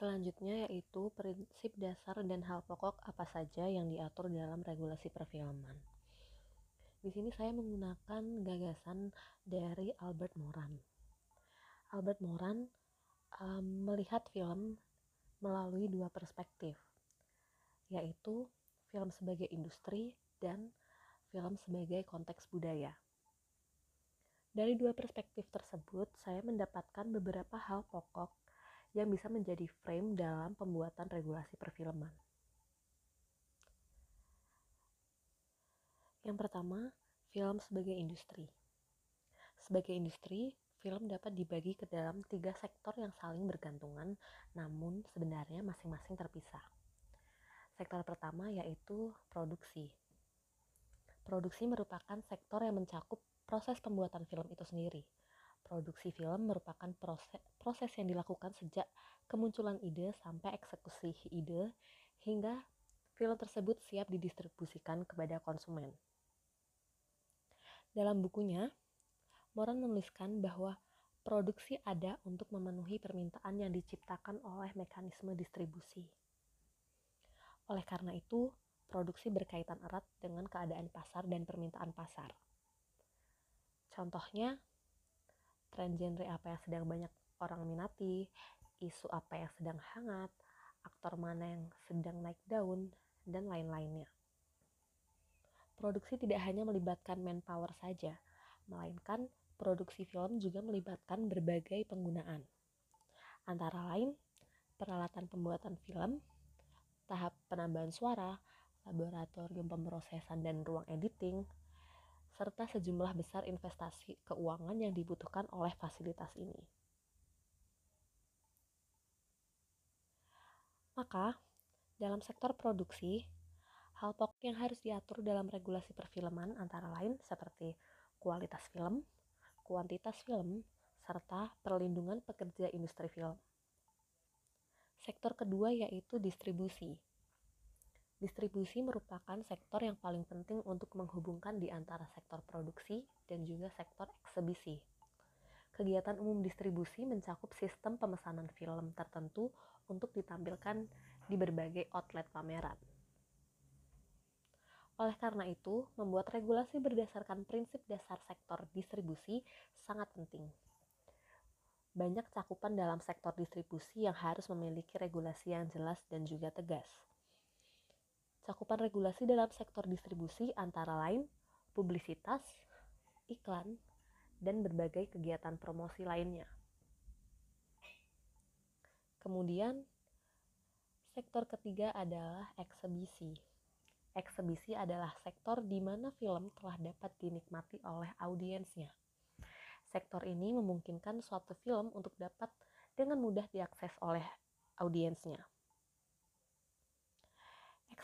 Selanjutnya yaitu prinsip dasar dan hal pokok apa saja yang diatur dalam regulasi perfilman. Di sini saya menggunakan gagasan dari Albert Moran. Albert Moran um, melihat film melalui dua perspektif, yaitu film sebagai industri dan film sebagai konteks budaya. Dari dua perspektif tersebut, saya mendapatkan beberapa hal pokok yang bisa menjadi frame dalam pembuatan regulasi perfilman. Yang pertama, film sebagai industri. Sebagai industri, film dapat dibagi ke dalam tiga sektor yang saling bergantungan, namun sebenarnya masing-masing terpisah. Sektor pertama yaitu produksi. Produksi merupakan sektor yang mencakup proses pembuatan film itu sendiri, Produksi film merupakan proses, proses yang dilakukan sejak kemunculan ide sampai eksekusi ide hingga film tersebut siap didistribusikan kepada konsumen. Dalam bukunya, Moran menuliskan bahwa produksi ada untuk memenuhi permintaan yang diciptakan oleh mekanisme distribusi. Oleh karena itu, produksi berkaitan erat dengan keadaan pasar dan permintaan pasar. Contohnya, tren genre apa yang sedang banyak orang minati, isu apa yang sedang hangat, aktor mana yang sedang naik daun, dan lain-lainnya. Produksi tidak hanya melibatkan manpower saja, melainkan produksi film juga melibatkan berbagai penggunaan. Antara lain, peralatan pembuatan film, tahap penambahan suara, laboratorium pemrosesan dan ruang editing, serta sejumlah besar investasi keuangan yang dibutuhkan oleh fasilitas ini. Maka, dalam sektor produksi, hal pokok yang harus diatur dalam regulasi perfilman antara lain seperti kualitas film, kuantitas film, serta perlindungan pekerja industri film. Sektor kedua yaitu distribusi. Distribusi merupakan sektor yang paling penting untuk menghubungkan di antara sektor produksi dan juga sektor eksebisi. Kegiatan umum distribusi mencakup sistem pemesanan film tertentu untuk ditampilkan di berbagai outlet pameran. Oleh karena itu, membuat regulasi berdasarkan prinsip dasar sektor distribusi sangat penting. Banyak cakupan dalam sektor distribusi yang harus memiliki regulasi yang jelas dan juga tegas Cakupan regulasi dalam sektor distribusi antara lain publisitas, iklan, dan berbagai kegiatan promosi lainnya. Kemudian, sektor ketiga adalah eksebisi. Eksebisi adalah sektor di mana film telah dapat dinikmati oleh audiensnya. Sektor ini memungkinkan suatu film untuk dapat dengan mudah diakses oleh audiensnya.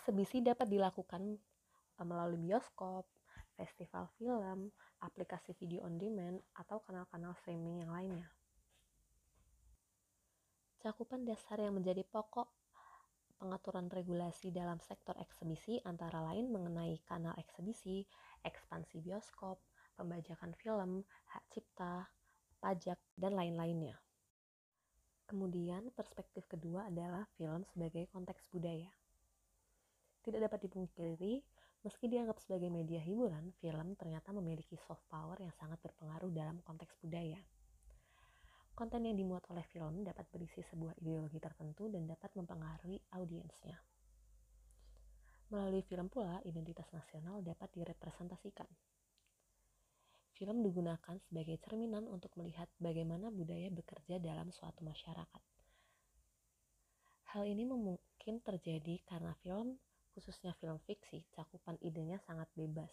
Eksebisi dapat dilakukan eh, melalui bioskop, festival film, aplikasi video on demand, atau kanal-kanal streaming yang lainnya. Cakupan dasar yang menjadi pokok pengaturan regulasi dalam sektor eksebisi antara lain mengenai kanal eksebisi, ekspansi bioskop, pembajakan film, hak cipta, pajak, dan lain-lainnya. Kemudian, perspektif kedua adalah film sebagai konteks budaya. Tidak dapat dipungkiri, meski dianggap sebagai media hiburan, film ternyata memiliki soft power yang sangat berpengaruh dalam konteks budaya. Konten yang dimuat oleh film dapat berisi sebuah ideologi tertentu dan dapat mempengaruhi audiensnya. Melalui film pula, identitas nasional dapat direpresentasikan. Film digunakan sebagai cerminan untuk melihat bagaimana budaya bekerja dalam suatu masyarakat. Hal ini mungkin terjadi karena film khususnya film fiksi, cakupan idenya sangat bebas.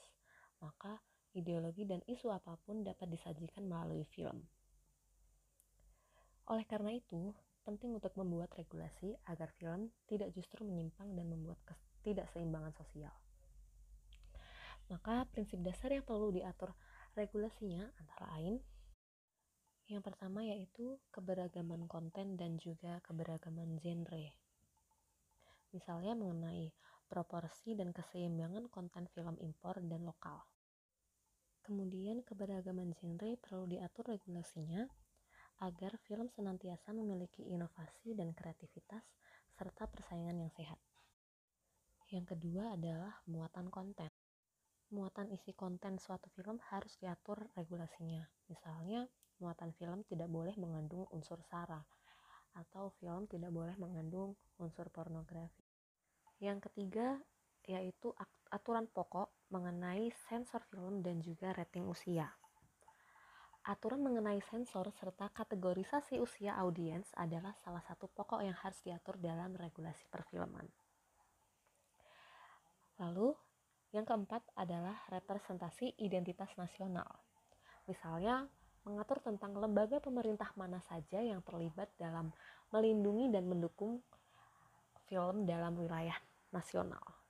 Maka, ideologi dan isu apa pun dapat disajikan melalui film. Oleh karena itu, penting untuk membuat regulasi agar film tidak justru menyimpang dan membuat ketidakseimbangan sosial. Maka, prinsip dasar yang perlu diatur regulasinya antara lain yang pertama yaitu keberagaman konten dan juga keberagaman genre. Misalnya mengenai proporsi dan keseimbangan konten film impor dan lokal. Kemudian keberagaman genre perlu diatur regulasinya agar film senantiasa memiliki inovasi dan kreativitas serta persaingan yang sehat. Yang kedua adalah muatan konten. Muatan isi konten suatu film harus diatur regulasinya. Misalnya, muatan film tidak boleh mengandung unsur sara atau film tidak boleh mengandung unsur pornografi. Yang ketiga yaitu aturan pokok mengenai sensor film dan juga rating usia. Aturan mengenai sensor serta kategorisasi usia audiens adalah salah satu pokok yang harus diatur dalam regulasi perfilman. Lalu, yang keempat adalah representasi identitas nasional. Misalnya, mengatur tentang lembaga pemerintah mana saja yang terlibat dalam melindungi dan mendukung film dalam wilayah nasional.